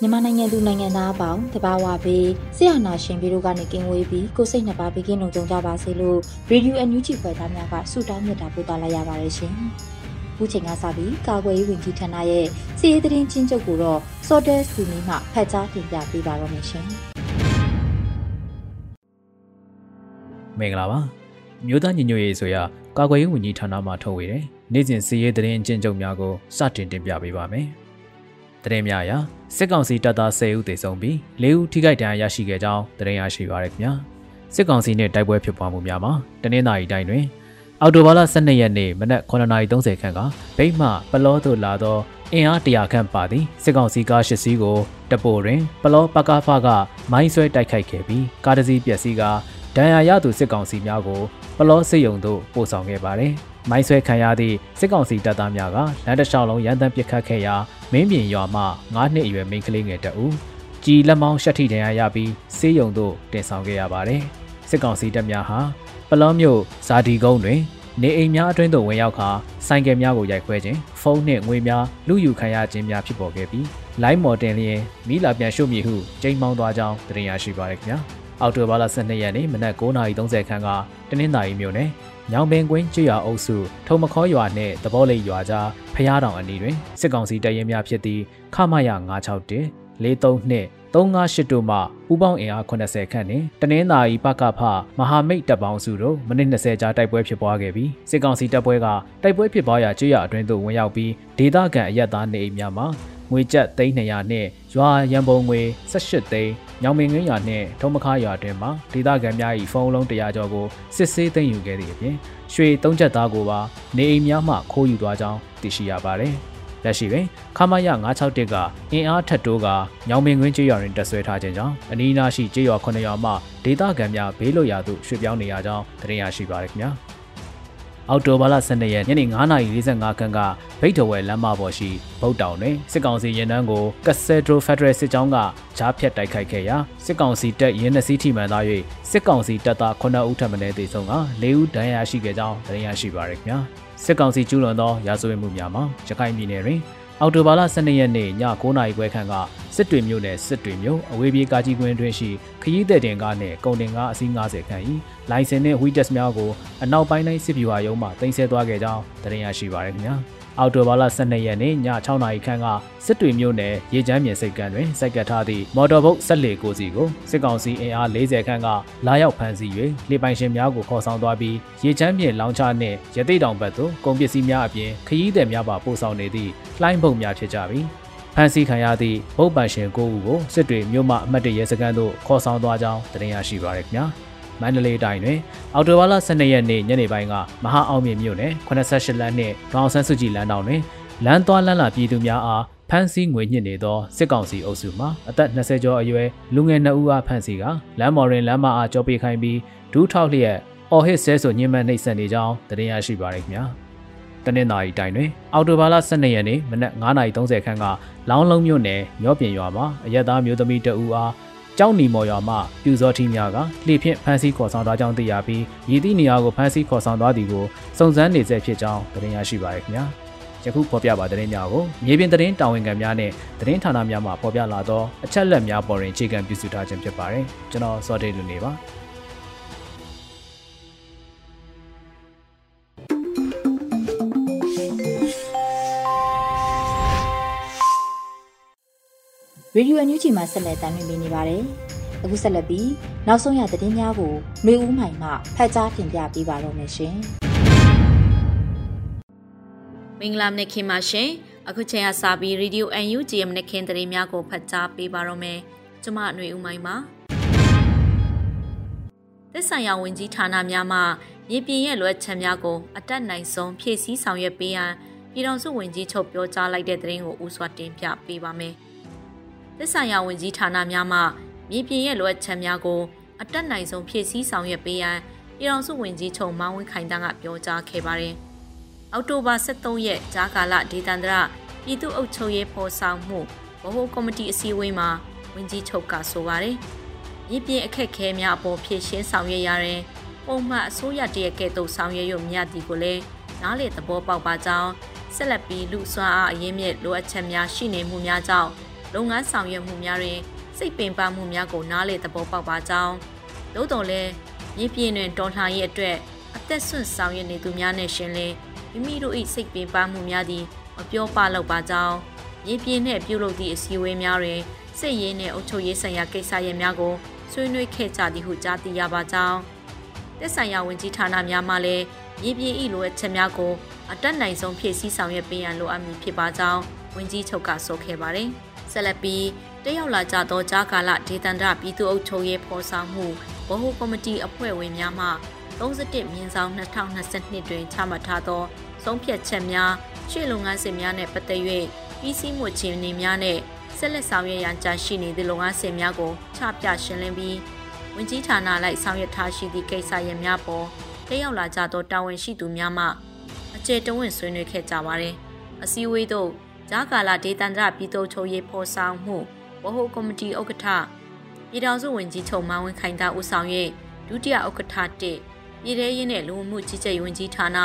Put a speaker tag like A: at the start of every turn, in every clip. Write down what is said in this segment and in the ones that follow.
A: မြန်မာနိုင်ငံသူနိုင်ငံသားအပေါင်းတဘာဝပေးဆရာနာရှင်ပြီးတို့ကနေကင်းဝေးပြီးကိုစိတ်နှစ်ပါးဘေးကင်းလုံခြုံကြပါစေလို့ Radio NUG ဖွယ်သားများကဆုတောင်းမြတ်တာပို့သလာရပါတယ်ရှင်။အခုချိန်ကစပြီးကာကွယ်ရေးဝန်ကြီးဌာနရဲ့စီရေးသတင်းချင်းချုပ်ကိုတော့ Sorter စီမီမှဖတ်ကြားတင်ပြပေးပါရမရှင်။
B: မင်္ဂလာပါ။မြို့သားညီညွတ်ရေးဆိုရာကာကွယ်ရေးဝန်ကြီးဌာနမှထုတ်ဝေတဲ့နေ့စဉ်စီရေးသတင်းချင်းချုပ်များကိုစတင်တင်ပြပေးပါမယ်။သတင်းများအရ စစ်ကောင်စီတပ်သား10ဦးသေဆုံးပြီး4ဦးထိခိုက်ဒဏ်ရာရရှိခဲ့ကြောင်းသတင်းရရှိပါရခင်ဗျာစစ်ကောင်စီနဲ့တိုက်ပွဲဖြစ်ပွားမှုများမှာတနင်္သာရီတိုင်းတွင်အော်တိုဘာလ12ရက်နေ့မနက်9:30ခန့်ကဗိတ်မှပလောသို့လာသောအင်အားတရာခန့်ပါသည့်စစ်ကောင်စီကား၈စီးကိုတပိုတွင် ပလောပကားဖကမိုင်းဆွဲတိုက်ခိုက်ခဲ့ပြီးကားတစ်စီးပျက်စီးကဒဏ်ရာရသူစစ်ကောင်စီများကိုပလောစစ်ရုံသို့ပို့ဆောင်ခဲ့ပါတယ်။ မိုင်းဆွဲခံရသည့်စစ်ကောင်စီတပ်သားများကလမ်းတစ်လျှောက်လုံးရန်တမ်းပစ်ခတ်ခဲ့ရာမင်းပြင်ရွာမှ9နှစ်အရွယ်မိန်းကလေးငယ်တအူကြည်လက်မောင်းရှက်ထိဒဏ်ရာရပြီးဆေးရုံသို့တင်ဆောင်ခဲ့ရပါတယ်။စစ်ကောင်စီတပ်များဟာပလောမြို့ဇာဒီကုန်းတွင်နေအိမ်များအတွင်းသို့ဝင်ရောက်ခါဆိုင်ကယ်များကိုရိုက်ခွဲခြင်းဖုန်းနှင့်ငွေများလူယူခံရခြင်းများဖြစ်ပေါ်ခဲ့ပြီးလိုင်းမော်တင်လျင်မိလာပြန်ရှုပ်မြည်ဟုကျိန်းမောင်းသွားကြောင်းသိရရှိပါရခင်ဗျာအောက်တိုဘာလ12ရက်နေ့မနက်9:30ခန်းကတနင်္သာရီမြို့နယ် ညောင်ပင်ကွင်းကျွော်အုပ်စုထုံမခေါ်ရွာနှင့်တဘောလိတ်ရွာကြားဖျားတောင်အနီးတွင်စစ်ကောင်စီတပ်ရင်းများဖြစ်သည့်ခမရ961 43နှင့်358တို့မှပူးပေါင်းအင်အား80ခန့်နှင့်တနင်္သာရီပကဖမဟာမိတ်တပ်ပေါင်းစုတို့မိနစ်20ကြာတိုက်ပွဲဖြစ်ပွားခဲ့ပြီးစစ်ကောင်စီတပ်ပွဲကတိုက်ပွဲဖြစ်ပွားရာကျွော်အတွင်းသို့ဝင်ရောက်ပြီးဒေသခံအရက်သားနေအိမ်များမှာ ငွေကျပ်300နှင့်ရွာရန်ပုံငွေ18သိန်းညောင်မင်ငင်းရွာနှင့်ထုံးမခါရွာတွင်မှဒေသခံများ၏ဖုန်းလုံး100ကျော်ကိုစစ်ဆေးသိမ်းယူခဲ့သည့်အပြင်ရွှေသုံးချက်သားကိုပါနေအိမ်များမှခိုးယူသွားကြောင်းသိရှိရပါတယ်။လက်ရှိတွင်ခမရ961ကအင်အားထက်တိုးကညောင်မင်ကွင်းကျေးရွာတွင်တက်ဆွဲထားခြင်းကြောင့်အနီးအနားရှိကျေးရွာ9ရွာမှဒေသခံများဘေးလွတ်ရာသို့ရွှေ့ပြောင်းနေရကြောင်းသိရရှိပါရခင်ဗျာ။ အောက်တိုဘာလ12ရက်ညနေ9:45ခန်းကဗိတ်တော်ဝဲလမ်းမပေါ်ရှိဗုတ်တောင်တွင်စစ်ကောင်စီရင်နှန်းကိုကက်ဆယ်ဒရိုဖက်ဒရယ်စစ်ကြောင်းကဂျားဖြတ်တိုက်ခိုက်ခဲ့ရာစစ်ကောင်စီတပ်ရင်းနှစီးထိမှန်သား၍စစ်ကောင်စီတပ်သား9ဦးထပ်မံသေဆုံးက4ဦးဒဏ်ရာရှိခဲ့ကြောင်းသိရရှိပါရခင်ဗျာစစ်ကောင်စီကျူးလွန်သောရာဇဝတ်မှုများမှာရခိုင်ပြည်နယ်တွင် အော်တိုဘာလ12ရက်နေ့ည9:00နာရီခွဲခန့်ကစစ်တွေမြို့နယ်စစ်တွေမြို့အဝေးပြေးကားကြီးကွင်းတွင်ရှိခရီးသည်တင်ကားနှင့်ကုန်တင်ကားအစီး90ခန့်၏လိုင်စင်နှင့်ဝီတက်စ်များကိုအနောက်ပိုင်းတိုင်းစစ်ဗျူဟာရုံးမှတင်ဆက်သွားခဲ့ကြောင်းသတင်းရရှိပါရခင်ဗျာ အော်တိုဘာလ12ရက်နေ့ည6နာရီခန့်ကစစ်တွေမြို့နယ်ရေချမ်းမြေစိတ်ကမ်းတွင်စိုက်ကတ်ထားသည့်မော်တော်ဘုတ်ဆက်လေကိုစီကိုစစ်ကောင်စီအင်အား40ခန့်ကလာရောက်ဖမ်းဆီး၍လေပိုင်ရှင်များကိုခေါ်ဆောင်သွားပြီးရေချမ်းမြေလောင်ချနှင့်ရသိတောင်ဘက်သို့ကုန်ပစ္စည်းများအပြင်ခရီးသည်များပါပို့ဆောင်နေသည့်လှိုင်းပုံများဖြစ်ကြပြီးဖမ်းဆီးခံရသည့်ဗုတ်ပန်ရှင်ကိုဦးကိုစစ်တွေမြို့မှအမှတ်တရဲစခန်းသို့ခေါ်ဆောင်သွားကြောင်းတင်ရရှိပါရခင်ဗျာ မန္တလေးတိုင်းတွင်အော်တိုဝါလာ12ရက်နေ့ညနေပိုင်းကမဟာအောင်မြင့်မြို့နယ်88လမ်းနှင့်ဒေါအောင်ဆန်းစုကြည်လမ်းတောင်တွင်လမ်းသွားလမ်းလာပြည်သူများအားဖမ်းဆီးငွေညှစ်နေသောစစ်ကောင်စီအုပ်စုမှအသက်20ကျော်အရွယ်လူငယ်2ဦးအားဖမ်းဆီးကလမ်းမော်ရင်လမ်းမအားကြောပေးခိုင်းပြီးဒူးထောက်လျက်အော်ဟစ်ဆဲဆိုညှဉ်းပန်းနှိပ်စက်နေကြောင်းတင်ရရှိပါရခင်ဗျာတနင်္သာရီတိုင်းတွင်အော်တိုဘာလ12ရက်နေ့မနက်9:30ခန်းကလောင်းလုံးမြို့နယ်ရော့ပြင်ရွာမှာအရက်သားမျိုးသမီးတအူအား ကျောင်းနီမော်ရွာမှပြူစောထီများကလှေဖြင့်ဖမ်းဆီးခေါ်ဆောင်သွားကြောင်းသိရပြီးရည်သည့်နေရာကိုဖမ်းဆီးခေါ်ဆောင်သွားသည်ကိုစုံစမ်းနေဆဲဖြစ်ကြောင်းသတင်းရရှိပါရခင်ဗျာယခုဖော်ပြပါသတင်းများကိုမြေပြင်သတင်းတာဝန်ခံများနဲ့သတင်းဌာနများမှဖော်ပြလာသောအချက်အလက်များပေါ်တွင်အခြေခံပြုစုထားခြင်းဖြစ်ပါတယ်ကျွန်တော်စောတေလူနေပါ
A: ရေဒီယိုအန်ယူဂျီမှာဆက်လက်တင်ပြနေပါတယ်။အခုဆက်လက်ပြီးနောက်ဆုံးရသတင်းများကိုနှွေဦးမိုင်မှဖတ်ကြားတင်ပြပေးပါတော့မယ်ရှင်။
C: မင်္ဂလာမနေ့ခင်ပါရှင်။အခုချိန်ကစပြီးရေဒီယိုအန်ယူဂျီရဲ့မနေ့ခင်သတင်းများကိုဖတ်ကြားပေးပါတော့မယ်။ကျွန်မနှွေဦးမိုင်ပါ။သက်ဆိုင်ရာဝန်ကြီးဌာနများမှမြေပြင်ရဲ့လွှဲချက်များကိုအတက်နိုင်ဆုံးဖြည့်ဆည်းဆောင်ရွက်ပေးရန်ပြည်ထောင်စုဝန်ကြီးချုပ်ပြောကြားလိုက်တဲ့သတင်းကိုဦးစွာတင်ပြပေးပါမယ်။ သက်ဆိုင်ရာဝန်ကြီးဌာနများမှမြေပြင်ရဲ့လွှဲချက်များကိုအတက်နိုင်ဆုံးဖြည့်ဆည်းဆောင်ရွက်ပေးရန်ပြည်ထောင်စုဝန်ကြီးချုပ်မောင်ဝင်းခိုင်တန်းကပြောကြားခဲ့ပါတယ်။အောက်တိုဘာ23ရက်ဂျာကာလဒေသန္တရပြည်သူ့အုပ်ချုပ်ရေးဖော်ဆောင်မှုဗဟိုကော်မတီအစည်းအဝေးမှာဝန်ကြီးချုပ်ကဆိုပါတယ်။မြေပြင်အခက်ခဲများအပေါ်ဖြည့်ရှင်းဆောင်ရွက်ရတဲ့ပုံမှန်အစိုးရတရကဲ့သို့ဆောင်ရွက်ရမြတ်ဒီကိုလည်းနားလေသဘောပေါက်ပါကြောင်းဆက်လက်ပြီးလူစွမ်းအားအရင်းမြစ်လိုအပ်ချက်များရှိနေမှုများကြောင့် လုပ်ငန်းဆောင်ရွက်မှုများတွင်စိတ်ပင်ပန်းမှုများကိုနားလေသဘောပေါက်ပါကြောင်းသို့တော်လည်းမြေပြင်တွင်တော်လှန်ရေးအတွက်အသက်ဆွန့်ဆောင်ရွက်နေသူများနဲ့ရှင်လင်းမိမိတို့၏စိတ်ပင်ပန်းမှုများသည်မပြောပလောက်ပါကြောင်းမြေပြင်နှင့်ပြုလုပ်သည့်အစည်းအဝေးများတွင်စိတ်ရင်းနှင့်အုပ်ချုပ်ရေးဆိုင်ရာကိစ္စရပ်များကိုဆွေးနွေးခဲ့ကြသည်ဟုကြားသိရပါကြောင်းတက်ဆိုင်ရာဝန်ကြီးဌာနများမှလည်းမြေပြင်ဤလိုအပ်ချက်များကိုအတက်နိုင်ဆုံးဖြည့်ဆည်းဆောင်ရွက်ပေးရန်လိုအပ်မည်ဖြစ်ပါကြောင်းဝန်ကြီးချုပ်ကဆိုခဲ့ပါတယ်။ ဆက်လက်ပြီးတက်ရောက်လာကြသောကြားကာလဒေသန္တရပြည်သူ့အုပ်ချုပ်ရေးဖော်ဆောင်မှုဗဟိုကော်မတီအဖွဲ့ဝင်များမှ31မြင်းဆောင်2022တွင်ချမှတ်ထားသောဆုံးဖြတ်ချက်များရှေ့လုပ်ငန်းစဉ်များနဲ့ပတ်သက်၍ပြီးစီးမှုခြင်းနေများနဲ့ဆက်လက်ဆောင်ရွက်ရန်ကြာရှိနေသည့်လုပ်ငန်းစဉ်များကိုချပြရှင်းလင်းပြီးဝင်ကြီးဌာနလိုက်ဆောင်ရွက်ထားရှိသည့်ကိစ္စရပ်များပေါ်တက်ရောက်လာကြသောတာဝန်ရှိသူများမှအကျေတဝင့်ဆွေးနွေးခဲ့ကြပါတယ်။အစည်းအဝေးသို့ ဂျာကာလာဒေသန္တရပြည်သူ့ချုပ်ရေးဖော်ဆောင်မှုဝဟိုကော်မတီဥက္ကဋ္ဌပြည်ထောင်စုဝန်ကြီးချုပ်မန်းဝင်းခိုင်တာဦးဆောင်၍ဒုတိယဥက္ကဋ္ဌ1ပြည်ထရေးနဲ့လူမှုကြီးကြပ်ဝန်ကြီးဌာန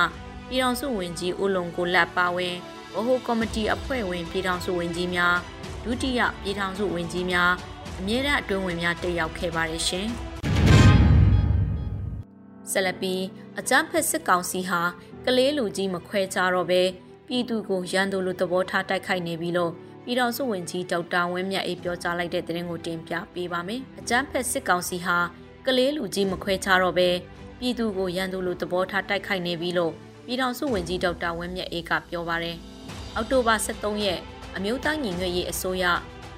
C: ပြည်ထောင်စုဝန်ကြီးဦးလုံကိုလက်ပါဝင်ဝဟိုကော်မတီအဖွဲ့ဝင်ပြည်ထောင်စုဝန်ကြီးများဒုတိယပြည်ထောင်စုဝန်ကြီးများအမြဲတမ်းအတွင်းဝင်များတက်ရောက်ခဲ့ပါတယ်ရှင်။ဆက်လက်ပြီးအကြမ်းဖက်စစ်ကောင်စီဟာကလေးလူကြီးမခွဲခြားတော့ပဲ ပြည်သူကိုရန်သူလိုသဘောထားတိုက်ခိုက်နေပြီလို့ပြည်တော်စုဝင်ကြီးဒေါက်တာဝင်းမြတ်အေးပြောကြားလိုက်တဲ့သတင်းကိုတင်ပြပေးပါမယ်။အကြမ်းဖက်စစ်ကောင်စီဟာကလေးလူကြီးမခွဲခြားတော့ပဲပြည်သူကိုရန်သူလိုသဘောထားတိုက်ခိုက်နေပြီလို့ပြည်တော်စုဝင်ကြီးဒေါက်တာဝင်းမြတ်အေးကပြောပါရယ်။အောက်တိုဘာ23ရက်အမျိုးသားညီညွတ်ရေးအစိုးရ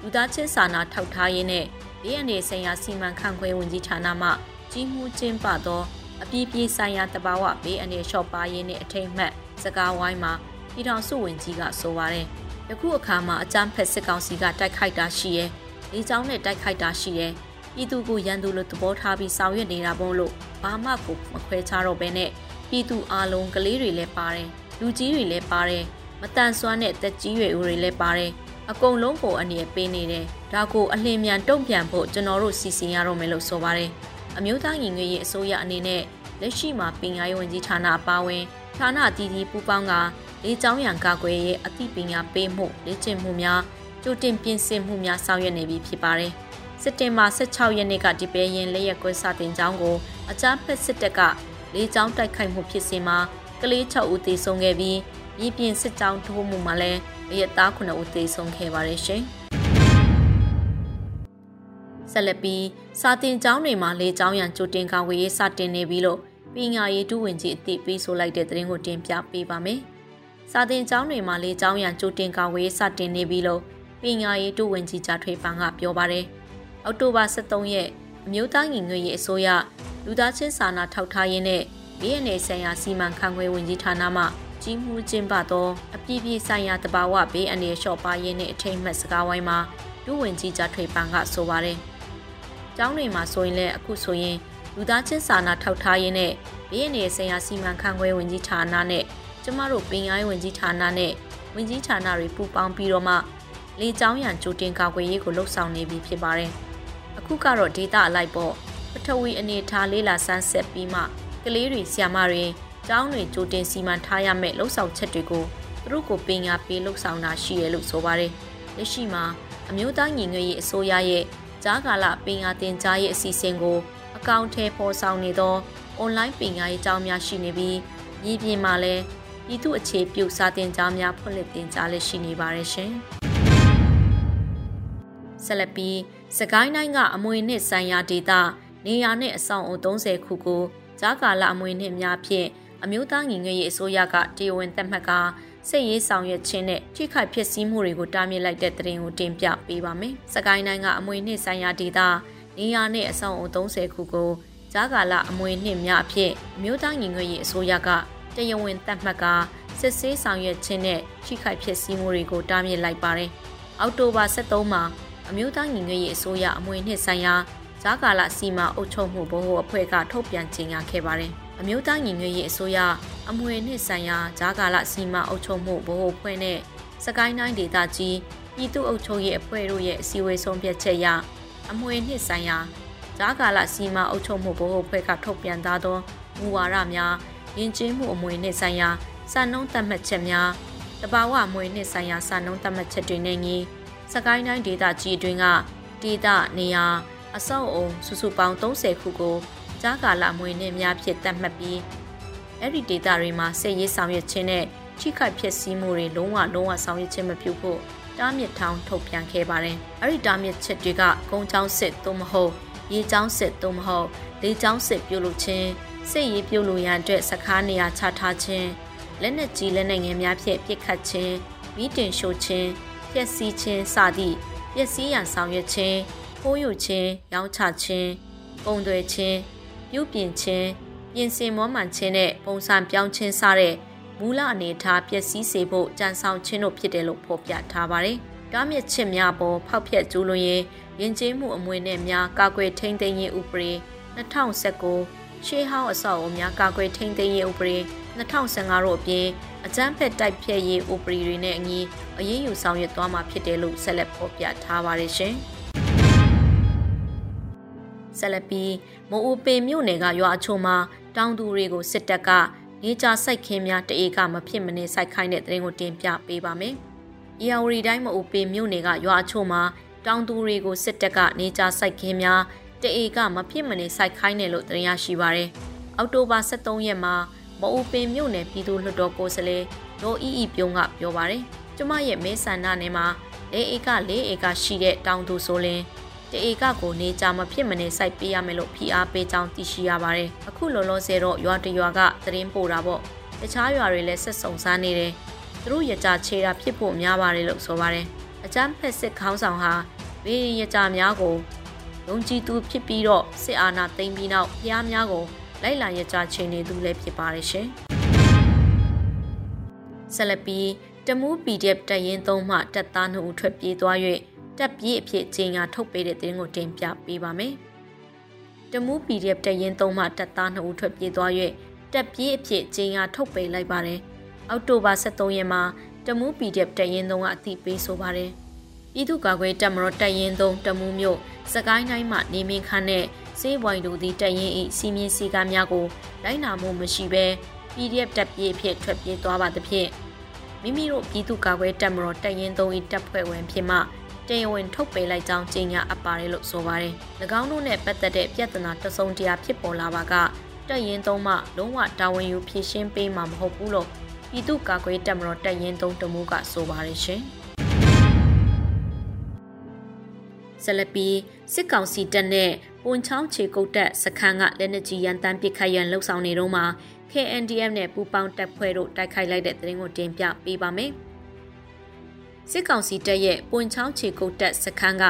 C: လူသားချင်းစာနာထောက်ထားရေးနဲ့ DNA ဆိုင်ရာစီမံခန့်ခွဲဝင်ကြီးဌာနမှကြီးမှုကျင်းပသောအပြည့်ပြည့်ဆိုင်ရာတဘာဝဘေးအနေလျှော့ပါရေးနဲ့အထိတ်မှတ်စကားဝိုင်းမှာ ပြည်ထောင်စုဝင်ကြီးကဆိုပါတယ်။ယခုအခါမှာအကြမ်းဖက်စစ်ကောင်စီကတိုက်ခိုက်တာရှိရဲ။လေကြောင်းနဲ့တိုက်ခိုက်တာရှိရဲ။ပြည်သူကိုရန်သူလိုသဘောထားပြီးဆောင်ရွက်နေတာပုံလို့ဘာမှကိုမခွဲခြားတော့ဘဲနဲ့ပြည်သူအလုံးကလေးတွေလည်းပါတယ်။လူကြီးတွေလည်းပါတယ်။မတန်ဆွမ်းတဲ့တက်ကြီးရွယ်ဦးတွေလည်းပါတယ်။အကုန်လုံးကိုအနေနဲ့ပေးနေတယ်။ဒါကိုအလင်းမြန်တုံ့ပြန်ဖို့ကျွန်တော်တို့စီစဉ်ရတော့မယ်လို့ဆိုပါတယ်။အမျိုးသားညီညွတ်ရေးအစိုးရအနေနဲ့လက်ရှိမှာပင်ယာရေးဝန်ကြီးဌာနအပါအဝင်ဌာနအသီးသီးပူးပေါင်းက လေကြောင်းရန်ကာကွယ်ရေးအသိပညာပေးမှုလေ့ကျင့်မှုများကြိုတင်ပြင်ဆင်မှုများဆောင်ရွက်နေပြီဖြစ်ပါတယ်။စက်တင်ဘာ16ရက်နေ့ကဒီပဲရင်လက်ရက်ကွဲစတင်ကြောင်းကိုအကြမ်းဖက်စစ်တပ်ကလေကြောင်းတိုက်ခိုက်မှုဖြစ်စဉ်မှာကလေး6ဦးသေဆုံးခဲ့ပြီးမြေပြင်စစ်ကြောင်းထိုးမှုမှာလည်းအရက်သား9ဦးသေဆုံးခဲ့ပါတယ်ရှင်။ဆက်လက်ပြီးစာတင်ကျောင်းတွေမှာလေကျောင်းရန်ကြိုတင်ကာဝေးရေးစတင်နေပြီလို့ပညာရေးဒုဝန်ကြီးအသိပေးဆိုလိုက်တဲ့သတင်းကိုတင်ပြပေးပါမယ်။ စာတင်ကျောင်းတွေမှာလေကျောင်းရန်ကြိုတင်ကာဝေးရေးစတင်နေပြီလို့ပညာရေးဒုဝန်ကြီးဂျာထွေပန်ကပြောပါတယ်။အောက်တိုဘာ23ရက်အမျိုးသားညီညွတ်ရေးအစိုးရလူသားချင်းစာနာထောက်ထားရေးနဲ့ BNA ဆိုင်ရာစီမံခန့်ခွဲဝင်ကြီးဌာနမှကြီးမှုကျင်းပသောအပြည့်ပြည့်ဆိုင်ရာတဘာဝဘေးအနေလျှော့ပါရေးနဲ့အထိတ်မှတ်စကားဝိုင်းမှာဒုဝန်ကြီးဂျာထွေပန်ကဆိုပါတယ်။ကျောင်းတွေမှာဆိုရင်လည်းအခုဆိုရင်လူသားချင်းစာနာထောက်ထားရေးနဲ့ဘေးရည်ဆိုင်ရာစီမံခန့်ခွဲဝင်ကြီးဌာနနဲ့ ကျမတို့ပင်ရိုင်းဝင်ကြီးဌာနနဲ့ဝင်ကြီးဌာနတွေပူးပေါင်းပြီးတော့မှလေကျောင်းရန်ကြိုတင်ကာကွယ်ရေးကိုလှုပ်ဆောင်နေပြီဖြစ်ပါတယ်။အခုကတော့ဒေတာအလိုက်ပေါ့ပထဝီအနေထားလေးလာဆန်းဆက်ပြီးမှကလေးတွေဆီယမတွေကျောင်းတွေကြိုတင်စီမံထားရမယ့်လှုပ်ဆောင်ချက်တွေကိုသူတို့ကိုပင်ညာပေးလှုပ်ဆောင်တာရှိရလို့ဆိုပါတယ်။လက်ရှိမှာအမျိုးသားညီညွတ်ရေးအစိုးရရဲ့ကြားကာလပင်ယာတင်ကြားရေးအစီအစဉ်ကိုအကောင့်ထဲပေါ်ဆောင်နေသောအွန်လိုင်းပင်ယာရေးအကြောင်းများရှိနေပြီးမြေပြင်မှာလည်း ပြည်သူအခြေပြုစာတင်ကြားများဖွင့်လှစ်တင်ကြားလည်းရှိနေပါတယ်ရှင်။ဆဆက်လက်ပြီးစကိုင်းတိုင်းကအမွေနှစ်ဆိုင်ရာဒေသနေရာနဲ့အဆောင်အုံ30ခုကိုဂျာကာလအမွေနှစ်များဖြင့်အမျိုးသားညီညွတ်ရေးအစိုးရကတရားဝင်သတ်မှတ်ကစိတ်ရေးဆောင်ရွက်ခြင်းနဲ့ထိခိုက်ဖြစ်စည်းမှုတွေကိုတားမြစ်လိုက်တဲ့သတင်းကိုတင်ပြပေးပါမယ်။စကိုင်းတိုင်းကအမွေနှစ်ဆိုင်ရာဒေသနေရာနဲ့အဆောင်အုံ30ခုကိုဂျာကာလအမွေနှစ်များအဖြစ်အမျိုးသားညီညွတ်ရေးအစိုးရက တရားဝင်သတ်မှတ်ကစစ်ဆေးဆောင်ရွက်ခြင်းနဲ့ထိခိုက်ဖြစ်စည်းမှုတွေကိုတားမြစ်လိုက်ပါတယ်။အောက်တိုဘာ23မှာအမျိုးသားညီညွတ်ရေးအစိုးရအမွေနှစ်ဆိုင်ရာဂျာကာလစီမံအုပ်ချုပ်မှုဘို့အဖွဲ့ကထုတ်ပြန်ကြေညာခဲ့ပါတယ်။အမျိုးသားညီညွတ်ရေးအစိုးရအမွေနှစ်ဆိုင်ရာဂျာကာလစီမံအုပ်ချုပ်မှုဘို့အဖွဲ့နဲ့စကိုင်းတိုင်းဒေသကြီးပြည်သူ့အုပ်ချုပ်ရေးအဖွဲ့တို့ရဲ့အစည်းအဝေးဆုံးဖြတ်ချက်အရအမွေနှစ်ဆိုင်ရာဂျာကာလစီမံအုပ်ချုပ်မှုဘို့အဖွဲ့ကထုတ်ပြန်ထားသောမူဝါဒများ ယဉ်ကျေးမှုအမွေနှစ်ဆိုင်ရာစံနှုန်းသတ်မှတ်ချက်များတဘာဝအမွေနှစ်ဆိုင်ရာစံနှုန်းသတ်မှတ်ချက်တွေနဲ့ညီစကိုင်းတိုင်းဒေသကြီးအတွင်းကဒေသနေရာအဆောက်အုံစုစုပေါင်း30ခုကိုကြားကာလမွေနှစ်များဖြစ်သတ်မှတ်ပြီးအဲ့ဒီဒေသတွေမှာစစ်ရေးဆောင်ရွက်ခြင်းနဲ့ချိခိုက်ဖြစ်စည်းမှုတွေလုံးဝလုံးဝဆောင်ရွက်ခြင်းမပြုဖို့တားမြစ်ထောင်ထုတ်ပြန်ခဲ့ပါတယ်။အဲ့ဒီတားမြစ်ချက်တွေကကုန်းချောင်းစစ်သို့မဟုတ်ရေချောင်းစစ်သို့မဟုတ်လေချောင်းစစ်ပြုလုပ်ခြင်း စစ်ရေးပြုလုပ်ရန်အတွက်စခါးနေရာချထားခြင်းလက်နက်ကြီးလက်နက်ငယ်များဖြင့်ပစ်ခတ်ခြင်းမိတင်ရှို့ခြင်းပျက်စီးခြင်းစသည့်ပျက်စီးရန်ဆောင်ရွက်ခြင်းခိုးယူခြင်းရောင်းချခြင်းပုံသွဲခြင်းပြုပြင်ခြင်းပြင်ဆင်မောမှန်ခြင်းနဲ့ပုံစံပြောင်းခြင်းစတဲ့မူလအနေထားပျက်စီးစေဖို့ကြံဆောင်ခြင်းတို့ဖြစ်တယ်လို့ဖော်ပြထားပါတယ်။ကားမြစ်ချစ်များပေါ်ဖောက်ဖျက်ကျူးလွန်ရင်ယဉ်ကျေးမှုအမွေနဲ့များကာကွယ်ထိန်းသိမ်းရေးဥပဒေ2019 ရှေးဟောင်းအဆောက်အအုံများကာကွယ်ထိန်းသိမ်းရေးဥပဒေ2015တို့အပြင်အကြမ်းဖက်တိုက်ဖျက်ရေးဥပဒေတွေနဲ့အညီအရေးယူဆောင်ရွက်သွားမှာဖြစ်တယ်လို့ဆက်လက်ဖော်ပြထားပါတယ်ရှင်။ဆက်လက်ပြီးမိုးအိုပင်မြို့နယ်ကရွာအချို့မှာတောင်သူတွေကိုစစ်တပ်ကနေကြစိုက်ခင်းများတအေကမဖြစ်မနေစိုက်ခိုင်းတဲ့တဲ့ရင်ကိုတင်ပြပေးပါမယ်။အီယာဝရီတိုင်းမိုးအိုပင်မြို့နယ်ကရွာအချို့မှာတောင်သူတွေကိုစစ်တပ်ကနေကြစိုက်ခင်းများ တအေကမဖြစ်မနေစိုက်ခိုင်းတယ်လို့တင်ရရှိပါရယ်။အောက်တိုဘာ23ရက်မှာမအူပင်မြို့နယ်ပြည်သူ့လွှတ်တော်ကိုယ်စားလှယ်ဒေါ်အီအီပြုံးကပြောပါတယ်။ကျမရဲ့မဲဆန္ဒနယ်မှာ၄ဧက၄ဧကရှိတဲ့တောင်သူဆိုရင်တဧကကိုနေကြမဖြစ်မနေစိုက်ပေးရမယ်လို့ဖိအားပေးကြောင်းသိရှိရပါတယ်။အခုလောလောဆယ်တော့ရွာတရွာကသတင်းပို့တာပေါ့။တခြားရွာတွေလည်းဆက်စုံစားနေတယ်။သူတို့ရကြချေတာဖြစ်ဖို့များပါတယ်လို့ဆိုပါတယ်။အကြမ်းဖက်စစ်ခေါင်းဆောင်ဟာဘေးရကြများကို ယုံကြည်သူဖြစ်ပြီးတော့စစ်အာဏာသိမ်းပြီးနောက်ဖျားများကိုလိုက်လာရကြချင်နေသူလည်းဖြစ်ပါတယ်ရှင်။ဆက်လက်ပြီးတမူး PDF တရင်သုံးမှတက်သားနှုတ်ထွက်ပြေးသွား၍တက်ပြေးအဖြစ်ချိန်ညာထုတ်ပေးတဲ့သတင်းကိုတင်ပြပေးပါမယ်။တမူး PDF တရင်သုံးမှတက်သားနှုတ်ထွက်ပြေးသွား၍တက်ပြေးအဖြစ်ချိန်ညာထုတ်ပေးလိုက်ပါတယ်။အောက်တိုဘာ23ရက်မှာတမူး PDF တရင်သုံးကအသိပေးဆိုပါတယ်။ ပြည်သူ့ကာကွယ်တပ်မတော်တရင်သုံးတမူးမြို့စကိုင်းတိုင်းမှာနေမင်းခန်းနဲ့စေးဝိုင်တို့သည်တရင်ဤစီမင်းစီကားများကိုလိုက်နာမှုမရှိဘဲ PDF တပ်ပြေးအဖြစ်ထွက်ပြေးသွားပါသဖြင့်မိမိတို့ပြည်သူ့ကာကွယ်တပ်မတော်တရင်သုံးဤတပ်ဖွဲ့ဝင်ဖြစ်မှတရားဝင်ထုတ်ပေးလိုက်ကြောင်းကြေညာအပ်ပါတယ်လို့ဆိုပါတယ်။၎င်းတို့နဲ့ပတ်သက်တဲ့ပြဿနာတစုံတရာဖြစ်ပေါ်လာပါကတပ်ရင်သုံးမှလုံးဝတာဝန်ယူဖြည့်ရှင်းပေးမှာမဟုတ်ဘူးလို့ပြည်သူ့ကာကွယ်တပ်မတော်တပ်ရင်သုံးတမှုကဆိုပါတယ်ရှင်။ ဆလပီစစ်ကောင်စီတပ်နဲ့ပွန်ချောင်းခြေကုတ်တပ်စခန်းကလက်နက်ကြီးရန်တမ်းပစ်ခတ်ရန်လှုပ်ဆောင်နေတော့မှာ KNDF နဲ့ပူးပေါင်းတပ်ဖွဲ့တို့တိုက်ခိုက်လိုက်တဲ့သတင်းကိုတင်ပြပေးပါမယ်။စစ်ကောင်စီတပ်ရဲ့ပွန်ချောင်းခြေကုတ်တပ်စခန်းက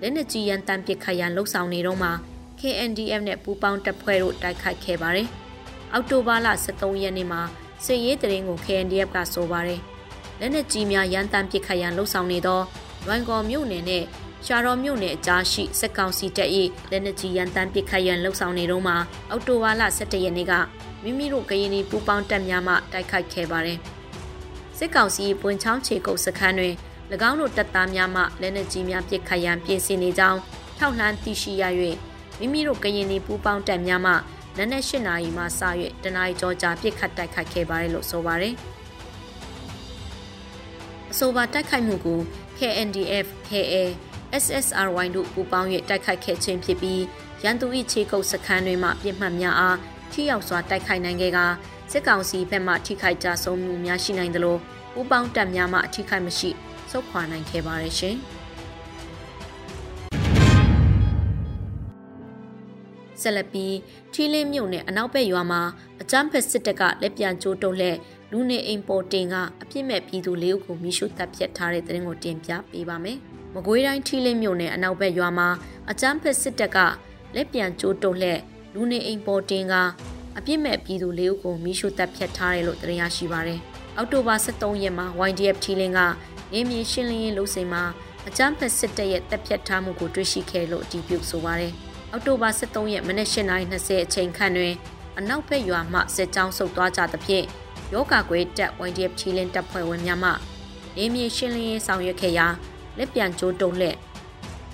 C: လက်နက်ကြီးရန်တမ်းပစ်ခတ်ရန်လှုပ်ဆောင်နေတော့မှာ KNDF နဲ့ပူးပေါင်းတပ်ဖွဲ့တို့တိုက်ခိုက်ခဲ့ပါတယ်။အောက်တိုဘာလ23ရက်နေ့မှာစစ်ရေးတရင်ကို KNDF ကဆိုပါတယ်။လက်နက်ကြီးများရန်တမ်းပစ်ခတ်ရန်လှုပ်ဆောင်နေသောလွိုင်ကော်မြို့နယ်နဲ့ ရှာတော်မြို့နယ်အကြားရှိစက်ကောင်စီတပ်၏လက်နက်ကြီးရန်တမ်းပစ်ခတ်ရန်လှုပ်ဆောင်နေတော့မှာအောက်တိုဘာလ17ရက်နေ့ကမိမိတို့ကရင်ပြည်ပူပေါင်းတပ်များမှတိုက်ခိုက်ခဲ့ပါတယ်။စစ်ကောင်စီပွင့်ချောင်းခြေကုပ်စခန်းတွင်၎င်းတို့တပ်သားများမှလက်နက်ကြီးများပစ်ခတ်ရန်ပြင်ဆင်နေကြောင်းထောက်လှမ်းသိရှိရ၍မိမိတို့ကရင်ပြည်ပူပေါင်းတပ်များမှနနက်၈နာရီမှစ၍တနအီကြောကြာပစ်ခတ်တိုက်ခိုက်ခဲ့ပါတယ်လို့ဆိုပါတယ်။အဆိုပါတိုက်ခိုက်မှုကို KNDF, KA SSRY တို့ပူးပေါင်း၍တိုက်ခိုက်ခဲ့ခြင်းဖြစ်ပြီးရန်သူ၏ခြေကုပ်စခန်းတွင်မှပြစ်မှတ်များအားထိရောက်စွာတိုက်ခိုက်နိုင်ခဲ့ကာစစ်ကောင်စီဘက်မှထိခိုက်ကြဆုံးမှုများရှိနိုင်သလိုပူးပေါင်းတပ်များမှအထိခိုက်မရှိဆုတ်ခွာနိုင်ခဲ့ပါရဲ့ရှင်။ဆက်လက်ပြီးထီလင်းမြို့နယ်အနောက်ဘက်ရွာမှာအကြမ်းဖက်စစ်တပ်ကလက်ပြန်ကျိုးတုံးလက်လူနေအိမ်ပေါ်တင်ကအပြစ်မဲ့ပြည်သူ၄ဦးကိုမိရှုတပ်ဖြတ်ထားတဲ့တဲ့ရင်ကိုတင်ပြပေးပါမယ်။ မကွေးတိုင်းထီလင်းမြို့နယ်အနောက်ဘက်ရွာမှာအကြမ်းဖက်စစ်တပ်ကလက်ပြန်ကျိုးတုံးလက်လူနေအိမ်ပေါ်တင်ကအပြစ်မဲ့ပြည်သူလေးဦးကိုမိရှုတပ်ဖြတ်ထားတယ်လို့တင်ရရှိပါရတယ်။အောက်တိုဘာ23ရက်မှာ YDF ထီလင်းကနေမြေရှင်းလင်းရေးလုပ်စဉ်မှာအကြမ်းဖက်စစ်တပ်ရဲ့တပ်ဖြတ်ထားမှုကိုတွေ့ရှိခဲ့လို့အတည်ပြုဆိုပါရတယ်။အောက်တိုဘာ23ရက်မနက်8:20အချိန်ခန့်တွင်အနောက်ဘက်ရွာမှစစ်ကြောင်းဆုတ်သွားကြသဖြင့်ယောဂကွဲတပ် YDF ချီလင်းတပ်ဖွဲ့ဝင်များမှနေမြေရှင်းလင်းရေးဆောင်ရွက်ခဲ့ရာ လက်ပြန်ကျိုးတုံလက်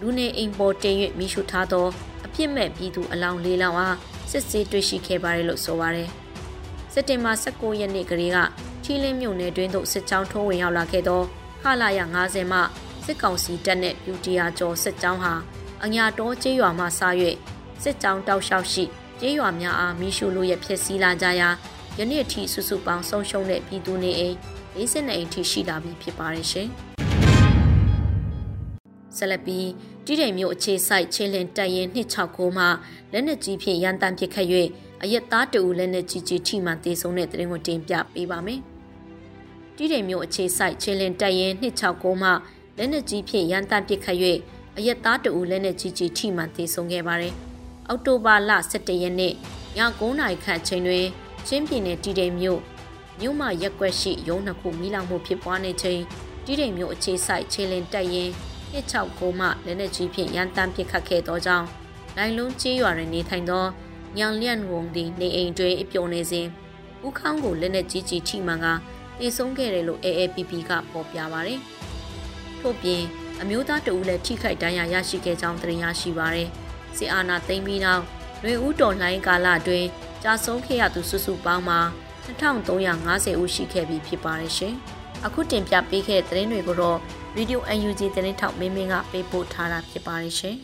C: လူနေအိမ်ပေါ်တင်၍မိရှုထားသောအပြစ်မဲ့ပြည်သူအလောင်းလေးလောင်းအားစစ်ဆေးတွေ့ရှိခဲ့ပါတယ်လို့ဆိုပါတယ်။စက်တင်ဘာ19ရက်နေ့ကလေးကချီလင်းမြို့နယ်တွင်သို့စစ်ကြောင်းထိုးဝင်ရောက်လာခဲ့သောခလာရ90မှစစ်ကောင်စီတပ်နှင့်ပြူတီယာကျော်စစ်ကြောင်းဟာအညာတော်ကျေးရွာမှစ၍စစ်ကြောင်းတောက်လျှောက်ရှိကျေးရွာများအားမိရှုလို့ရဖြစ်စည်းလာကြရာယနေ့အထိစုစုပေါင်းဆုံးရှုံးတဲ့ပြည်သူနေအိမ်40နေအိမ်ထိရှိလာပြီဖြစ်ပါတယ်ရှင်။ ဆက်လက်ပြီးတိတိမ်မျိုးအခြေဆိုင်ချင်းလင်တက်ရင်269မှလက်နက်ကြီးဖြင့်ရန်တမ်းပစ်ခတ်၍အရက်သားတူလက်နက်ကြီးကြီးထိမှန်တေဆုံးတဲ့တဲ့ရင်ကိုတင်ပြပေးပါမယ်။တိတိမ်မျိုးအခြေဆိုင်ချင်းလင်တက်ရင်269မှလက်နက်ကြီးဖြင့်ရန်တမ်းပစ်ခတ်၍အရက်သားတူလက်နက်ကြီးကြီးထိမှန်တေဆုံးခဲ့ပါတယ်။အောက်တိုဘာလ17ရက်နေ့ည9:00နာရီခန့်ချိန်တွင်ချင်းပြည်နယ်တီတိမ်မြို့မြို့မရက်ကွက်ရှိရုံးနှစ်ခုမိလောင်မှုဖြစ်ပွားနေချိန်တီတိမ်မြို့အခြေဆိုင်ခြေလင်တက်ရင် 169မှလက်နက်ကြီးဖြင့်ရန်တမ်းပစ်ခတ်ခဲ့သောကြောင့်လိုင်လုံးကျေးရွာတွင်နေထိုင်သောညောင်လျန့်ဝုံသည်နေအိမ်တွင်အပြုံနေစဉ်ဦးခေါင်းကိုလက်နက်ကြီးကြီးထိမှန်ကတေဆုံးခဲ့တယ်လို့ AAPP ကဖော်ပြပါတယ်။ထို့ပြင်အမျိုးသားတဦးလည်းထိခိုက်ဒဏ်ရာရရှိခဲ့ကြောင်းသတင်းရရှိပါရယ်။စစ်အာဏာသိမ်းပြီးနောက်လွေဦးတော်လှန်ကာလအတွင်းကြာဆုံးခဲ့ရသူစုစုပေါင်းမှာ2350ဦးရှိခဲ့ပြီဖြစ်ပါတယ်ရှင်။အခုတင်ပြပေးခဲ့တဲ့သတင်းတွေကိုတော့ Radio UNG သတင်းထောက်မင်းမင်းကပေးပို့ထားတာဖြစ်ပါတယ်ရှင်။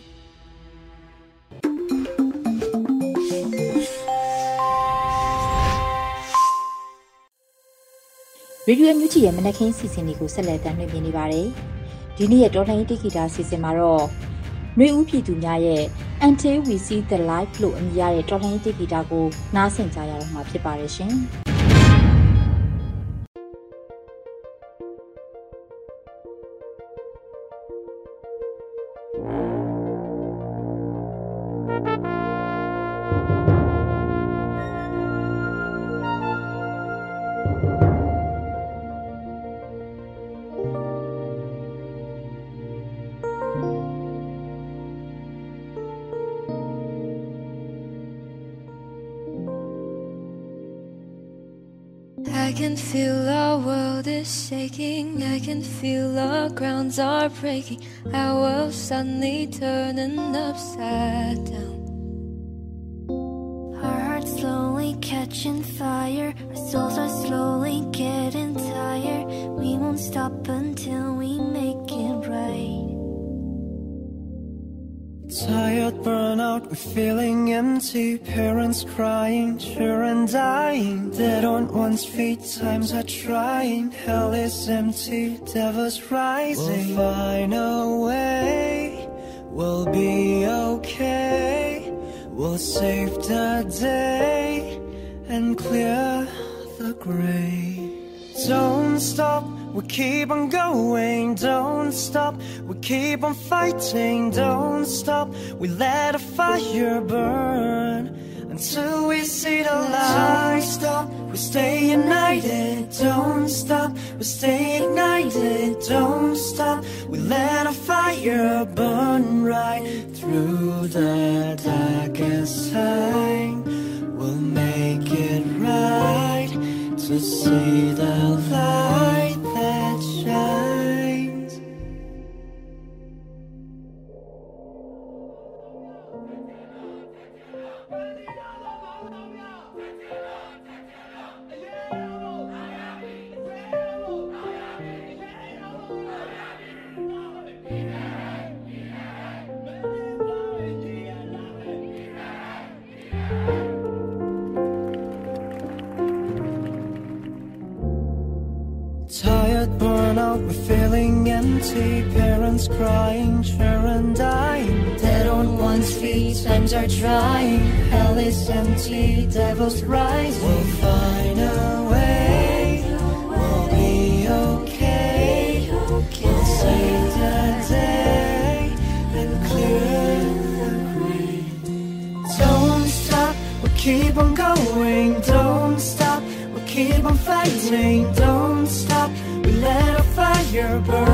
A: ရေဒီယိုမြူချီရဲ့မနက်ခင်းစီစဉ်တွေကိုဆက်လက်တင်ပြနေပါတယ်။ဒီနေ့ရဲ့တော်လှန်ရေးတိဂီတာစီစဉ်မှာတော့ຫນွေဦးပြည်သူများရဲ့ Until We See the Light လို့အမည်ရတဲ့တော်လှန်ရေးတိဂီတာကိုနားဆင်ကြရတော့မှာဖြစ်ပါတယ်ရှင်။
D: can feel our world is shaking. I can feel our grounds are breaking. Our world suddenly turning upside down. Our hearts slowly catching fire.
E: Feeling empty. Parents crying, children dying. Dead on one's feet, times are trying. Hell is empty, devils rising. We'll find a way, we'll be okay. We'll save the day and clear the gray. Don't stop, we keep on going. Don't stop, we keep on fighting. Don't stop, we let a fire burn until we see the light. Don't stop, we stay united. Don't stop, we stay ignited. Don't stop, we let a fire burn right through the darkest time. We'll make to see the light that empty. Parents crying, children dying. Dead on one's feet, times are trying. Hell is empty, devils rise. We'll find a way. We'll be okay. We'll save the day and clear the gray. Don't stop, we'll keep on going. Don't stop, we'll keep on fighting. Don't stop, we let our fire burn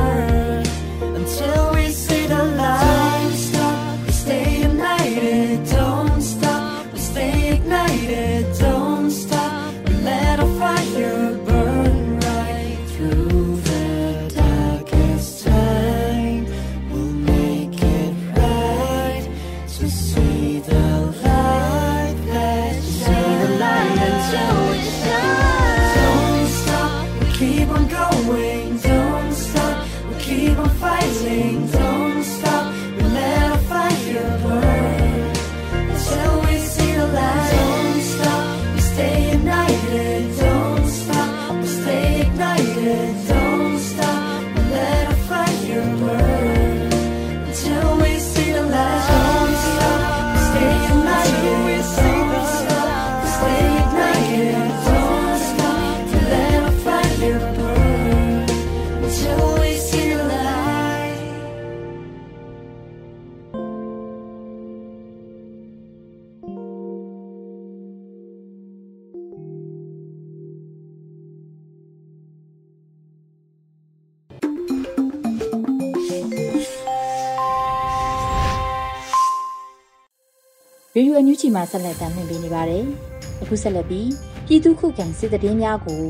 A: ရေဒီယိုအန်ယူဂျီမှာဆက်လက်တင်ပြနေပါတယ်။အခုဆက်လက်ပြီးပြည်သူခုခံစစ်တည်င်းများကို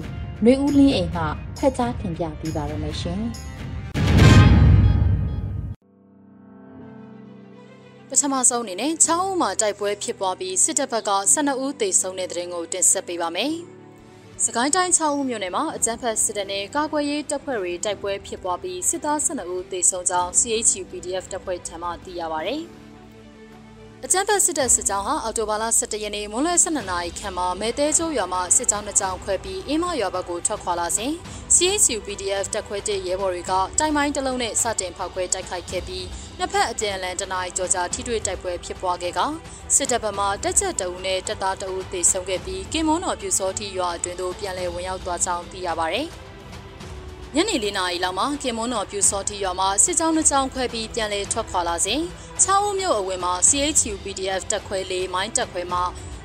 A: ຫນွေဦးလင်းအိမ်မှဖက်ကြားတင်ပြပေးပါရမရှင်။
F: ပထမဆုံးအနေနဲ့ချောင်းဦးမှာတိုက်ပွဲဖြစ်ပွားပြီးစစ်တပ်ဘက်က12ဦးသေဆုံးတဲ့တဲ့ရင်ကိုတင်ဆက်ပေးပါမယ်။စကိုင်းတိုင်းချောင်းဦးမြို့နယ်မှာအကြမ်းဖက်စစ်တပ်နဲ့ကာကွယ်ရေးတပ်ဖွဲ့တွေတိုက်ပွဲဖြစ်ပွားပြီးစစ်သား12ဦးသေဆုံးကြောင်း CHU PDF တပ်ဖွဲ့ထံမှသိရပါဗျ။ အကြမ်းဖက်စစ်တပ်စစ်ကြောင်းဟာအော်တိုဘာလ17ရက်နေ့မွန်းလွဲ12နာရီခန့်မှာမဲတဲကျိုးရွာမှာစစ်ကြောင်းနှစ်ကြောင်းခွဲပြီးအင်းမရွာဘက်ကိုထွက်ခွာလာစဉ် CHU PDF တပ်ခွဲတဲ့ရဲဘော်တွေကတိုင်မိုင်းတစ်လုံးနဲ့စတင်ဖောက်ခွဲတိုက်ခိုက်ခဲ့ပြီးနှစ်ဖက်အကြံလန်တနားကြောကြာထိတွေ့တိုက်ပွဲဖြစ်ပွားခဲ့ကစစ်တပ်ဘက်မှတက်ချက်တအူနဲ့တပ်သားတအူသေဆုံးခဲ့ပြီးကင်မွန်းတော်ပြူစောတိရွာအတွင်းသို့ပြန်လည်ဝင်ရောက်သွားကြောင်းသိရပါဗျ။ ညနေ၄နာရီလောက်မှာကင်မွန်းတော်ပြူစောတိရွာမှာစစ်ကြောင်းနှစ်ကြောင်းခွဲပြီးပြန်လည်ထွက်ခွာလာစဉ်ချောင်းဦးမြို့အဝင်မှာ CHU PDF တပ်ခွဲလေးမိုင်းတပ်ခွဲမှ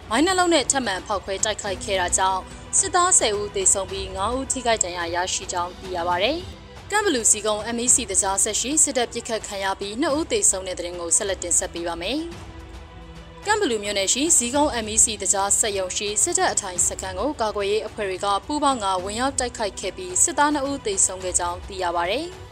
F: မိုင်းနှလုံးနဲ့ထပ်မံဖောက်ခွဲတိုက်ခိုက်ခဲ့တာကြောင့်စစ်သား10ဦးသေဆုံးပြီး9ဦးထိခိုက်ဒဏ်ရာရရှိကြောင်းသိရပါဗျ။ကမ်ဘလူစီကုံ MEC တကြားဆက်ရှိစစ်တပ်ပစ်ခတ်ခံရပြီး2ဦးသေဆုံးတဲ့တဲ့ရင်ကိုဆက်လက်တင်ဆက်ပေးပါမယ်။ ကမ်ဘလူမြို့နယ်ရှိဇီကုန်း MEC တကြားဆက်ယုံရှိစစ်တပ်အထိုင်စခန်းကိုကာကွယ်ရေးအဖွဲ့တွေကပူးပေါင်းကဝင်ရောက်တိုက်ခိုက်ခဲ့ပြီးစစ်သား2ဦးသေဆုံးခဲ့ကြောင်းသိရပါဗျ။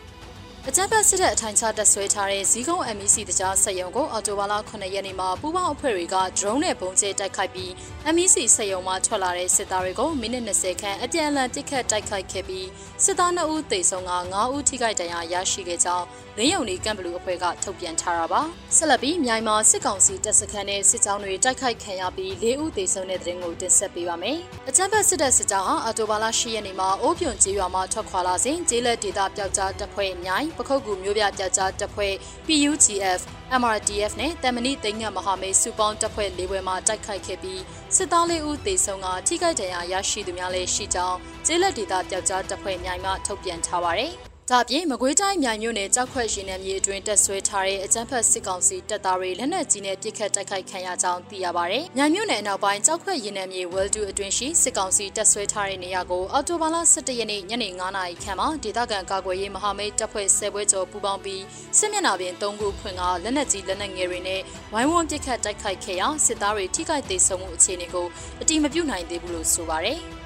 F: အကြမ်းဖက်စစ်တပ်အထိုင်ချတပ်ဆွဲထားတဲ့ဇီကုန်း MEC တကြားဆက်ယုံကိုအော်တိုဘာလ9ရက်နေ့မှာပူးပေါင်းအဖွဲ့တွေက drone နဲ့ပုံကျဲတိုက်ခိုက်ပြီး MEC ဆက်ယုံမှာထွက်လာတဲ့စစ်သားတွေကိုမိနစ်20ခန့်အပြန်အလှန်တစ်ခတ်တိုက်ခိုက်ခဲ့ပြီးစစ်သား2ဦးသေဆုံးက9ဦးထိခိုက်ဒဏ်ရာရရှိခဲ့ကြောင်းလင်းယုံနေကမ်ဘလူအဖွဲ့ကထုတ်ပြန်ထားတာပါဆက်လက်ပြီးမြိုင်မှာစစ်ကောင်စီတပ်စခန်းနဲ့စစ်ကြောင်းတွေတိုက်ခိုက်ခံရပြီး၄ဦးသေဆုံးတဲ့တဲ့ရင်ကိုတင်ဆက်ပေးပါမယ်အကြမ်းဖက်စစ်တပ်စစ်ကြောင်းဟာအော်တိုဘာလ10ရက်နေ့မှာအိုးပြွန်ကျေးရွာမှာထွက်ခွာလာစဉ်ကျေးလက်ဒေသပျောက်ကြားတပ်ဖွဲ့မြိုင်ပခုတ်ကူမျိုးပြပျောက်ကြားတပ်ဖွဲ့ PUGF MRDF နဲ့တမဏိသိန်းငတ်မဟာမိတ်စုပေါင်းတပ်ဖွဲ့၄ဘွဲမှာတိုက်ခိုက်ခဲ့ပြီးစစ်သားလေးဦးသေဆုံးကထိခိုက်ဒဏ်ရာရရှိသူများလည်းရှိကြောင်းကျေးလက်ဒေသပျောက်ကြားတပ်ဖွဲ့မြိုင်မှထုတ်ပြန်ထားပါတယ်။ ဒါ့အပြင်မကွေးတိုင်းမြိုင်မြို့နယ်ကြောက်ခွက်ရင်နယ်မြေအတွင်းတက်ဆွဲထားတဲ့အကြမ်းဖက်စစ်ကောင်စီတပ်သားတွေလက်နက်ကြီးနဲ့ပစ်ခတ်တိုက်ခိုက်ခံရကြောင်းသိရပါဗျ။မြိုင်မြို့နယ်အနောက်ပိုင်းကြောက်ခွက်ရင်နယ်မြေဝဲလ်ဒူအတွင်းရှိစစ်ကောင်စီတပ်ဆွဲထားတဲ့နေရာကိုအော်တိုဘာလ17ရက်နေ့ညနေ9နာရီခန့်မှာဒေသခံကာကွယ်ရေးမဟာမိတ်တပ်ဖွဲ့10ဘွဲကျော်ပူးပေါင်းပြီးစစ်မျက်နှာပြင်3ခုဖွင့်ကလက်နက်ကြီးလက်နက်ငယ်တွေနဲ့ဝိုင်းဝန်းပစ်ခတ်တိုက်ခိုက်ခဲ့ရာစစ်သားတွေထိခိုက်သေးဆုံးမှုအခြေအနေကိုအတိမပြုနိုင်သေးဘူးလို့ဆိုပါရယ်။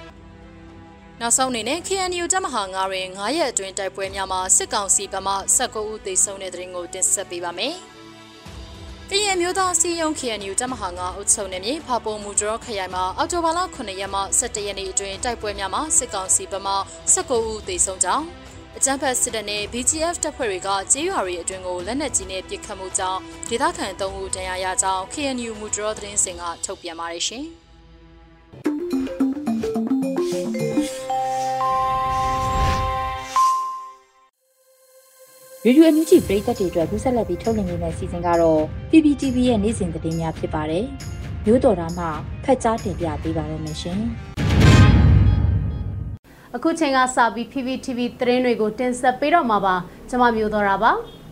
F: နောက်ဆုံးအနေနဲ့ KNU တပ်မဟာ9တွင်9ရက်အတွင်းတိုက်ပွဲများမှာစစ်ကောင်စီဘက်မှ19ဦးသေဆုံးတဲ့တဲ့ရင်ကိုတင်ဆက်ပေးပါမယ်။ကရင်မျိုးသားစီယုံ KNU တပ်မဟာ9အုပ်ချုပ်နေမြေဖာပုံမူကျော်ခရိုင်မှာအောက်တိုဘာလ9ရက်မှ17ရက်နေ့အတွင်းတိုက်ပွဲများမှာစစ်ကောင်စီဘက်မှ19ဦးသေဆုံးကြောင်းအကြမ်းဖက်စစ်တပ်နဲ့ BGF တပ်ဖွဲ့တွေကကြေးရွာတွေအတွင်းကိုလက်နက်ကြီးနဲ့ပစ်ခတ်မှုကြောင့်ဒေသခံ3ဦးဒဏ်ရာရကြောင်း KNU မူကျော်သတင်းစင်ကထုတ်ပြန်ပါတယ်ရှင်။
A: ရေဒီယိုအန်ယူဂျီပရိသတ်တွေအတွက်ကူးဆက်လက်ပြီးထုတ်လွှင့်နေတဲ့စီစဉ်ကတော့ PPTV ရဲ့နေ့စဉ်သတင်းများဖြစ်ပါတယ်။မျိုးတော်တာမှဖက်ကြားတင်ပြပေးပါရမရှင်။
G: အခုချိန်ကစပြီး PPTV သတင်းတွေကိုတင်ဆက်ပေးတော့မှာပါ။ကျွန်မမျိုးတော်တာပါ။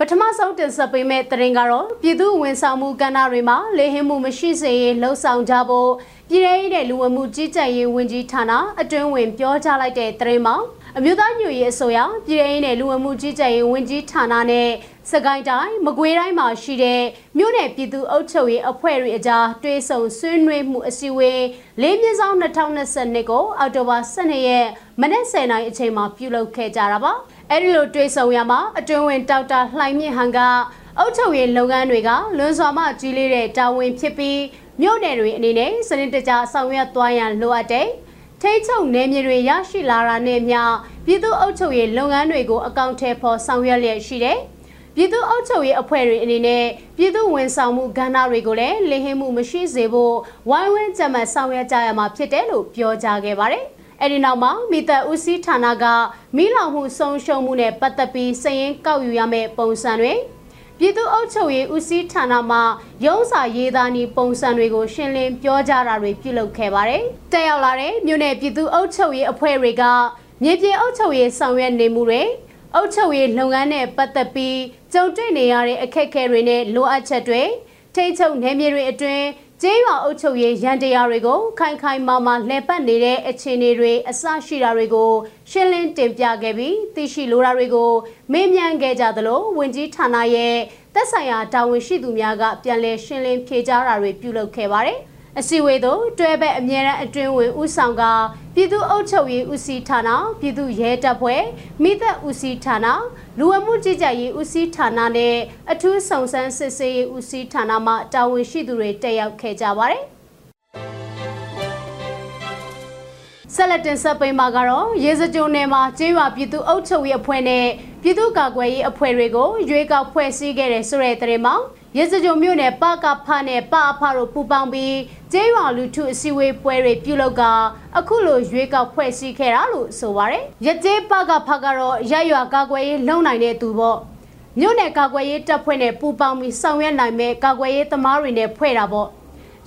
G: ပထမဆုံးတင်ဆက်ပေးမယ့်သတင်းကတော့ပြည်သူဝန်ဆောင်မှုကဏ္ဍတွေမှာလေဟင်းမှုမရှိစေရေးလှုံ့ဆော်ကြဖို့ပြည်ထောင်စုလူဝင်မှုကြီးကြပ်ရေးဝန်ကြီးဌာနအတွင်းဝင်ပြောကြားလိုက်တဲ့သတင်းမှာအမျိုးသားညွရေးအစိုးရပြည်ထောင်စုလူဝင်မှုကြီးကြပ်ရေးဝန်ကြီးဌာနနဲ့စကိုင်းတိုင်းမကွေးတိုင်းမှာရှိတဲ့မြို့နယ်ပြည်သူ့အုပ်ချုပ်ရေးအဖွဲ့တွေအကြားတွဲဆုံဆွေးနွေးမှုအစည်းအဝေးလေးမြင်းဆောင်2022ကိုအောက်တိုဘာ12ရက်မနက်10:00နာရီအချိန်မှာပြုလုပ်ခဲ့ကြတာပါ အဲဒီလိုတွဲဆုံရမှာအတွင်းဝင်ဒေါက်တာလှိုင်မြင့်ဟန်ကအုပ်ချုပ်ရေးလုပ်ငန်းတွေကလွန်စွာမှကြီးလေးတဲ့တာဝန်ဖြစ်ပြီးမြို့နယ်တွေအနေနဲ့စနစ်တကျဆောင်ရွက်သွားရန်လိုအပ်တဲ့ထိတ်ချုပ်နယ်မြေတွေရရှိလာတာနဲ့မျှပြည်သူ့အုပ်ချုပ်ရေးလုပ်ငန်းတွေကိုအကောင့်ထဲပေါ်ဆောင်ရွက်လျက်ရှိတဲ့ပြည်သူ့အုပ်ချုပ်ရေးအဖွဲ့တွေအနေနဲ့ပြည်သူ့ဝန်ဆောင်မှုကဏ္ဍတွေကိုလည်းလင်းဟင်းမှုမရှိစေဖို့ဝိုင်းဝန်းကြံမှတ်ဆောင်ရွက်ကြရမှာဖြစ်တယ်လို့ပြောကြားခဲ့ပါတယ်။ အဲဒီနောက်မှာမိသက်ဦးစီးဌာနကမိလောင်မှုဆုံးရှုံးမှုနဲ့ပတ်သက်ပြီးစည်ရင်းကောက်ယူရမယ့်ပုံစံတွေပြည်သူ့အုပ်ချုပ်ရေးဦးစီးဌာနမှရုံးစာရေးသားနည်းပုံစံတွေကိုရှင်းလင်းပြောကြားတာတွေပြုလုပ်ခဲ့ပါတယ်။တက်ရောက်လာတဲ့မြို့နယ်ပြည်သူ့အုပ်ချုပ်ရေးအဖွဲ့တွေကမြေပြင်အုပ်ချုပ်ရေးဆောင်ရွက်နေမှုတွေအုပ်ချုပ်ရေးလုပ်ငန်းနဲ့ပတ်သက်ပြီးကြုံတွေ့နေရတဲ့အခက်အခဲတွေနဲ့လိုအပ်ချက်တွေထိန်းချုပ်နယ်မြေတွေအတွင်း ကျေးရွာအုပ်ချုပ်ရေးရန်တရားတွေကိုခိုင်ခိုင်မာမာလှည့်ပတ်နေတဲ့အခြေအနေတွေအစရှိတာတွေကိုရှင်းလင်းတင်ပြခဲ့ပြီးသိရှိလိုတာတွေကိုမေးမြန်းခဲ့ကြသလိုဝင်ကြီးဌာနရဲ့သက်ဆိုင်ရာတာဝန်ရှိသူများကပြန်လည်ရှင်းလင်းဖြေကြားတာတွေပြုလုပ်ခဲ့ပါတယ်။ အစည်းအဝေးသို့တွဲဘက်အမြဲတမ်းအတွင်းဝင်ဦးဆောင်ကပြည်သူ့အုပ်ချုပ်ရေးဦးစီးဌာနပြည်သူ့ရဲတပ်ဖွဲ့မိသက်ဦးစီးဌာနလူဝမှုကြီးကြပ်ရေးဦးစီးဌာနနဲ့အထူးဆောင်ဆန်းစစ်ဆေးရေးဦးစီးဌာနမှတာဝန်ရှိသူတွေတက်ရောက်ခဲ့ကြပါတယ်ဆက်လက်တင်ဆက်ပေးမှာကတော့ရေစကြိုနယ်မှာကျေးရွာပြည်သူ့အုပ်ချုပ်ရေးအဖွဲ့နဲ့ပြည်သူ့ကာကွယ်ရေးအဖွဲ့တွေကိုရွေးကောက်ဖွဲ့စည်းခဲ့တဲ့ဆိုတဲ့သတင်းမှာ ရေစကြိုမြို့နယ်ပကဖနဲ့ပအဖတို့ပူးပေါင်းပြီးကျေးရွာလူထုအစည်းအဝေးပွဲတွေပြုလုပ်ကအခုလိုရွေးကောက်ဖွဲ့စည်းခဲ့တာလို့ဆိုပါရယ်ရကျေးပကဖကတော့ရရွာကာကွယ်ရေးလုံနိုင်တဲ့သူပေါ့မြို့နယ်ကာကွယ်ရေးတပ်ဖွဲ့နဲ့ပူးပေါင်းပြီးဆောင်ရွက်နိုင်မဲ့ကာကွယ်ရေးသမားတွေနဲ့ဖွဲ့တာပေါ့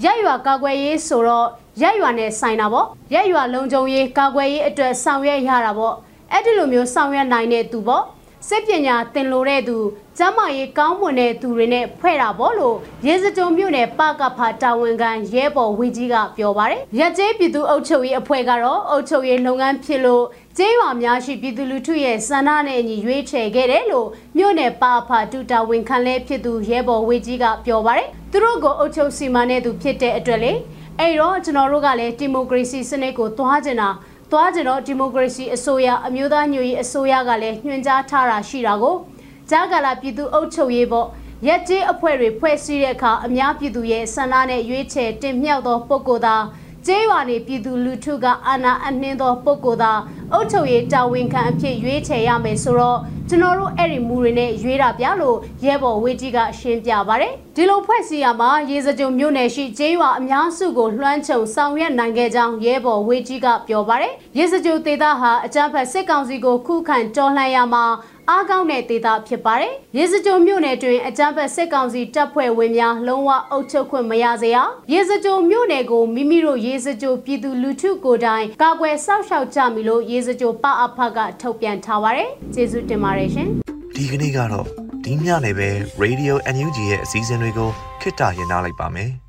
G: ရရွာကာကွယ်ရေးဆိုတော့ရရွာနဲ့ဆိုင်တာပေါ့ရရွာလုံခြုံရေးကာကွယ်ရေးအတွက်ဆောင်ရွက်ရတာပေါ့အဲ့ဒီလိုမျိုးဆောင်ရွက်နိုင်တဲ့သူပေါ့ စစ်ပညာသင်လိုတဲ့သူကျမ်းမာရေးကောင်းမွန်တဲ့သူတွေနဲ့ဖွဲ့တာပေါ့လို့ရေစကြုံမြို့နယ်ပကဖာတာဝန်ခံရဲဘော်ဝင်းကြီးကပြောပါတယ်။ရက်ကျေးပြည်သူအုပ်ချုပ်ရေးအဖွဲ့ကတော့အုပ်ချုပ်ရေးလုပ်ငန်းဖြစ်လို့ကျေးရွာများရှိပြည်သူလူထုရဲ့စန္ဒနဲ့အညီရွေးချယ်ခဲ့တယ်လို့မြို့နယ်ပအဖာတူတာဝန်ခံလဲဖြစ်သူရဲဘော်ဝင်းကြီးကပြောပါတယ်။သူတို့ကိုအုပ်ချုပ်စီမံတဲ့သူဖြစ်တဲ့အတွက်လေအဲ့တော့ကျွန်တော်တို့ကလည်းဒီမိုကရေစီစနစ်ကိုသွားကျင်တာ သွားကြတော့ဒီမိုကရေစီအစိုးရအမျိုးသားညွေရေးအစိုးရကလည်းညွှန်ကြားထားတာရှိတာကိုကြားကာလပြည်သူအုပ်ချုပ်ရေးပေါ့ရက်ကျေးအဖွဲ့တွေဖွဲ့စည်းတဲ့အခါအများပြည်သူရဲ့ဆန္ဒနဲ့ရွေးချယ်တင်မြှောက်သောပုဂ္ဂိုလ်သား ကျေးရွာနေပြည်သူလူထုကအာဏာအနှင်းသောပုဂ္ဂိုလ်သားအုပ်ချုပ်ရေးတာဝန်ခံအဖြစ်ရွေးချယ်ရမယ်ဆိုတော့ကျွန်တော်တို့အဲ့ဒီမူတွေနဲ့ရွေးတာပြလို့ရဲဘော်ဝေကြီးကရှင်းပြပါတယ်ဒီလိုဖွဲ့စည်းရမှာရေစကြုံမြို့နယ်ရှိကျေးရွာအများစုကိုလွှမ်းခြုံဆောင်ရွက်နိုင်ခဲ့ကြောင်းရဲဘော်ဝေကြီးကပြောပါတယ်ရေစကြုံဒေသဟာအကြမ်းဖက်စစ်ကောင်စီကိုခုခံတော်လှန်ရမှာ အားကောင်းတဲ့ဒေသဖြစ်ပါတယ်။ရေစကြိုမြို့နယ်တွင်အကြမ်းဖက်စစ်ကောင်စီတပ်ဖွဲ့ဝင်များလုံးဝအုပ်ချုပ်ခွင့်မရစေရ။ရေစကြိုမြို့နယ်ကိုမိမိတို့ရေစကြိုပြည်သူလူထုကိုယ်တိုင်ကာကွယ်စောင့်ရှောက်ကြမည်လို့ရေစကြိုပအဖကထုတ်ပြန်ထားပါတယ်။ကျေးဇူးတင်ပါတယ်ရှင်။
H: ဒီကနေ့ကတော့ဒီညနေပဲ Radio NUG ရဲ့အစည်းအဝေးတွေကိုခਿੱတရရနိုင်ပါမယ်။